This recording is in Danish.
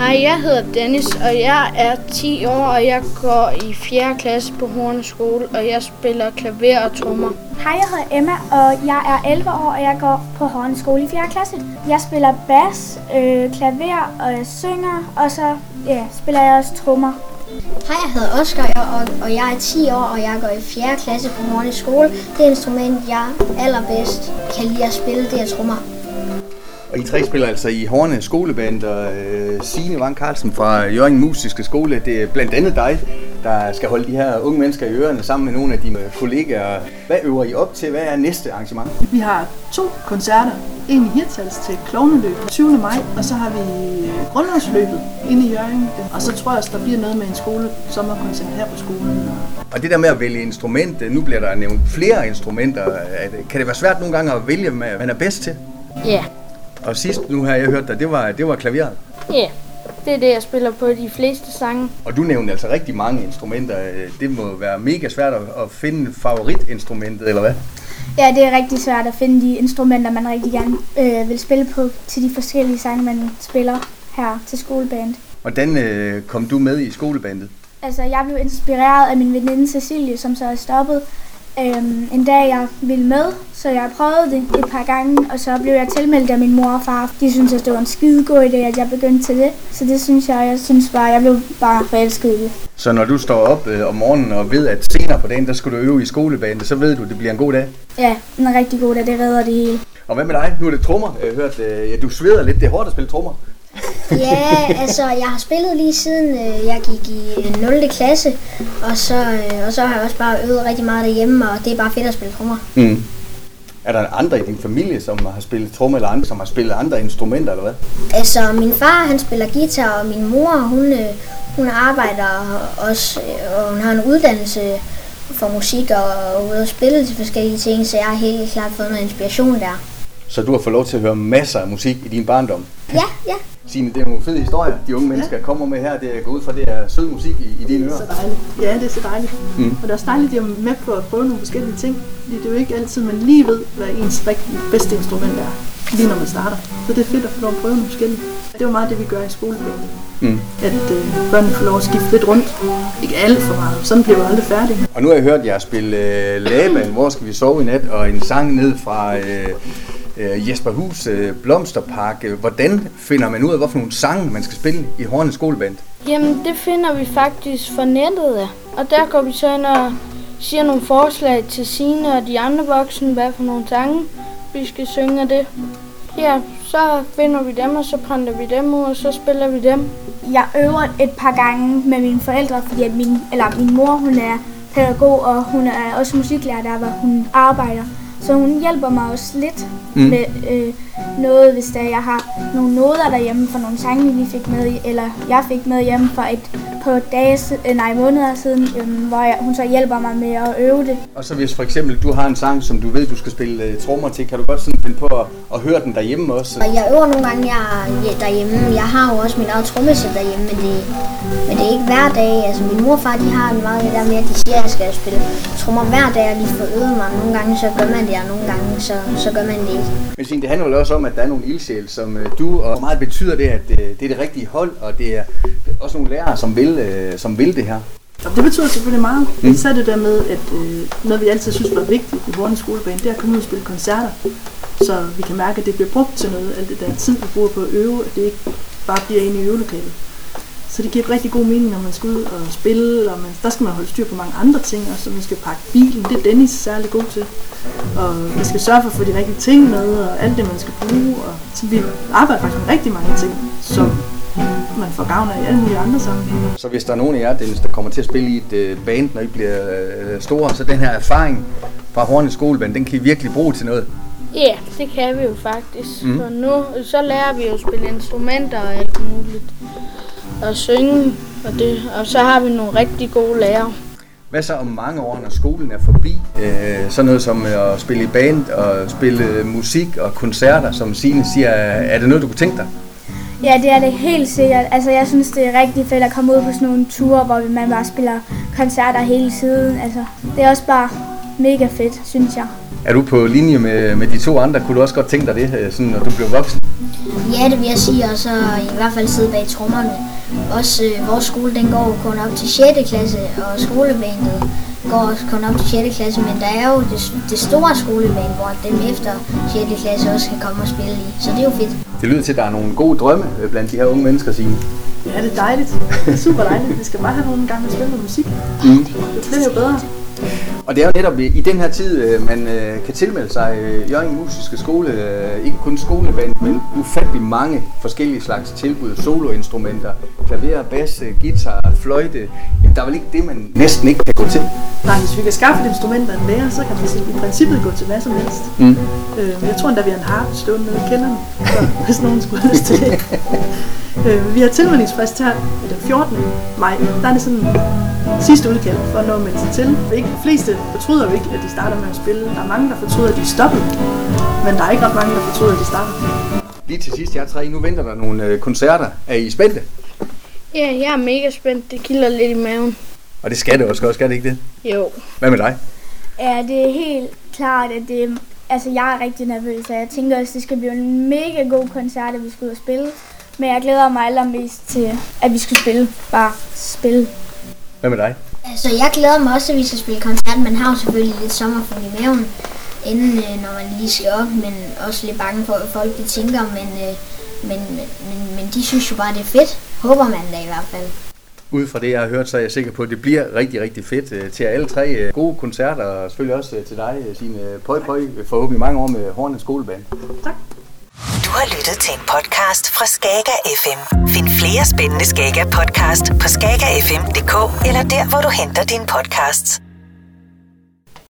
Hej, jeg hedder Dennis, og jeg er 10 år, og jeg går i 4. klasse på Horne Skole, og jeg spiller klaver og trommer. Hej, jeg hedder Emma, og jeg er 11 år, og jeg går på Horne Skole i 4. klasse. Jeg spiller bas, øh, klaver, og jeg synger, og så ja, spiller jeg også trommer. Hej, jeg hedder Oskar, og, og jeg er 10 år, og jeg går i 4. klasse på Horne Skole. Det instrument, jeg allerbedst kan lide at spille, det er trommer. Og I tre spiller altså i Horne Skoleband, og øh, Signe Vang Carlsen fra Jørgen Musiske Skole. Det er blandt andet dig, der skal holde de her unge mennesker i ørerne sammen med nogle af dine kollegaer. Hvad øver I op til? Hvad er næste arrangement? Vi har to koncerter. En i Hirtshals til Klovneløb 20. maj, og så har vi grundlovsløbet inde i Jørgen. Og så tror jeg også, der bliver noget med en skole sommerkoncert her på skolen. Og det der med at vælge instrument, nu bliver der nævnt flere instrumenter. Kan det være svært nogle gange at vælge, hvad man er bedst til? Ja. Yeah. Og sidst, nu har jeg hørt dig, det var, det var klaveret. Ja, yeah. det er det, jeg spiller på de fleste sange. Og du nævnte altså rigtig mange instrumenter. Det må være mega svært at finde favoritinstrumentet, eller hvad? Ja, det er rigtig svært at finde de instrumenter, man rigtig gerne øh, vil spille på til de forskellige sange, man spiller her til skoleband. Hvordan øh, kom du med i skolebandet? Altså, jeg blev inspireret af min veninde Cecilie, som så er stoppet øhm, en dag, jeg ville med, så jeg prøvede det et par gange, og så blev jeg tilmeldt af min mor og far. De synes, at det var en skide god idé, at jeg begyndte til det. Så det synes jeg, jeg synes bare, jeg blev bare forelsket i det. Så når du står op øh, om morgenen og ved, at senere på dagen, der skal du øve i skolebanen, så ved du, at det bliver en god dag? Ja, en rigtig god dag. Det redder det hele. Og hvad med dig? Nu er det trommer. Jeg har hørt, øh, ja, du sveder lidt. Det er hårdt at spille trommer. Ja, altså jeg har spillet lige siden øh, jeg gik i 0. klasse, og så, øh, og så har jeg også bare øvet rigtig meget derhjemme, og det er bare fedt at spille trommer. Mm. Er der andre i din familie, som har spillet trommer, eller andre, som har spillet andre instrumenter, eller hvad? Altså, min far, han spiller guitar, og min mor, hun, øh, hun arbejder også, og hun har en uddannelse for musik, og ude at spille til forskellige ting, så jeg har helt klart fået noget inspiration der. Så du har fået lov til at høre masser af musik i din barndom? Ja, ja. Signe, det er nogle fede historier, de unge mennesker ja. kommer med her. Det er gået ud fra, det er sød musik i, i dine ører. Det er så dejligt. Ja, det er så dejligt. Mm. Og det er også dejligt, at jeg er med på at prøve nogle forskellige ting. Fordi det er jo ikke altid, man lige ved, hvad ens rigtig bedste instrument er, lige når man starter. Så det er fedt at få lov at prøve nogle forskellige. Det er jo meget det, vi gør i skolebanen. Mm. At øh, børnene får lov at skifte lidt rundt. Ikke alt for meget. Sådan bliver vi aldrig færdige. Og nu har jeg hørt jer spille øh, Laban, Hvor skal vi sove i nat? Og en sang ned fra... Øh, Jesper Hus Blomsterpark. Hvordan finder man ud af, hvorfor nogle sange man skal spille i Hornets skoleband? Jamen, det finder vi faktisk fra nettet af. Og der går vi så ind og siger nogle forslag til sine og de andre voksne, hvad for nogle sange vi skal synge af det. Ja, så finder vi dem, og så printer vi dem ud, og så spiller vi dem. Jeg øver et par gange med mine forældre, fordi at min, eller min mor hun er pædagog, og hun er også musiklærer der, hvor hun arbejder. Så hun hjælper mig også lidt mm. med øh, noget, hvis der jeg har nogle noder derhjemme for nogle sange, vi fik med, eller jeg fik med hjemme for et på dage, øh, nej, måneder siden, øh, hvor jeg, hun så hjælper mig med at øve det. Og så hvis for eksempel du har en sang, som du ved, du skal spille uh, trommer til, kan du godt sådan finde på at, at høre den derhjemme også? Og jeg øver nogle gange jeg, derhjemme. Jeg har jo også min eget trommesæt derhjemme, men det, men det er ikke hver dag. Altså min mor og far, de har en meget det der med, at de siger, at jeg skal spille trommer hver dag, og lige få øvet mig. Nogle gange så gør man det, og nogle gange så, så gør man det ikke. Men Signe, det handler vel også om, at der er nogle ildsjæl, som uh, du, og hvor meget betyder det, at uh, det er det rigtige hold, og det er også nogle lærere, som vil, uh, som vil det her? Det betyder selvfølgelig meget. Mm. Især det der med, at øh, noget vi altid synes var vigtigt i vores skolebane, det er at komme ud og spille koncerter. Så vi kan mærke, at det bliver brugt til noget, alt det der tid, vi bruger på at øve, at det ikke bare bliver inde i øvelokalet. Så det giver rigtig god mening, når man skal ud og spille, og man, der skal man holde styr på mange andre ting, og så man skal pakke bilen, det er Dennis særlig god til. Og man skal sørge for at få de rigtige ting med, og alt det, man skal bruge. Og, så vi arbejder faktisk med rigtig mange ting, som man får gavn af i alle mulige andre sammenhænge. Så hvis der er nogen af jer, Dennis, der kommer til at spille i et øh, band, når I bliver øh, store, så den her erfaring fra Hornets skoleband, den kan I virkelig bruge til noget? Ja, det kan vi jo faktisk. Mm. Så nu så lærer vi jo at spille instrumenter og alt muligt. Og synge, og, det, og så har vi nogle rigtig gode lærere. Hvad så om mange år, når skolen er forbi? Øh, sådan noget som at spille i band og spille musik og koncerter, som Signe siger. Er det noget, du kunne tænke dig? Ja, det er det helt sikkert. Altså, jeg synes, det er rigtig fedt at komme ud på sådan nogle ture, hvor man bare spiller koncerter hele tiden. Altså, det er også bare mega fedt, synes jeg. Er du på linje med, med de to andre? Kunne du også godt tænke dig det, sådan, når du bliver voksen? Ja, det vil jeg sige, og så i hvert fald sidde bag trommerne. Også øh, vores skole, den går kun op til 6. klasse, og skolebanet går også kun op til 6. klasse, men der er jo det, det store skolebane, hvor dem efter 6. klasse også kan komme og spille i. Så det er jo fedt. Det lyder til, at der er nogle gode drømme øh, blandt de her unge mennesker, Signe. Ja, det er dejligt. Det er super dejligt. Vi skal bare have nogle gange at spille noget musik. Mm. Det bliver jo bedre. Og det er jo netop i den her tid, øh, man øh, kan tilmelde sig øh, Jørgen Musiske Skole, ikke kun skoleband, men ufattelig mange forskellige slags tilbud, soloinstrumenter, klaver, bas, guitar, fløjte. Jamen, der er vel ikke det, man næsten ikke kan gå til. Nej, hvis vi kan skaffe et instrument af en lærer, så kan man sige, i princippet gå til hvad som helst. Mm. Øh, jeg tror endda, vi har en harpe stående nede i kælderen, så, hvis nogen skulle have lyst til det. øh, vi har tilmeldingsfrist her den 14. maj. Der er det sådan sidste udkald for at nå at melde sig til. For ikke, de fleste fortryder jo ikke, at de starter med at spille. Der er mange, der fortryder, at de stoppede. Men der er ikke ret mange, der fortryder, at de starter. Lige til sidst, jeg tre, nu venter der nogle øh, koncerter. Er I spændte? Ja, jeg er mega spændt. Det kilder lidt i maven. Og det skal det også, skal det ikke det? Jo. Hvad med dig? Ja, det er helt klart, at det, altså jeg er rigtig nervøs, og jeg tænker også, at det skal blive en mega god koncert, at vi skal ud og spille. Men jeg glæder mig allermest til, at vi skal spille. Bare spille. Hvad med dig? Altså, jeg glæder mig også, at vi skal spille koncert. Man har jo selvfølgelig lidt sommerfugl i maven, inden øh, når man lige skal op, men også lidt bange for, hvad folk de tænker. Men, øh, men, men, men de synes jo bare, det er fedt. Håber man da i hvert fald. Ud fra det, jeg har hørt, så er jeg sikker på, at det bliver rigtig, rigtig fedt øh, til alle tre øh, gode koncerter, og selvfølgelig også øh, til dig, Signe Pøj Pøj, forhåbentlig mange år med Hornets Skoleband. Du har lyttet til en podcast fra Skager FM. Find flere spændende Skager podcast på skagerfm.dk eller der, hvor du henter dine podcasts.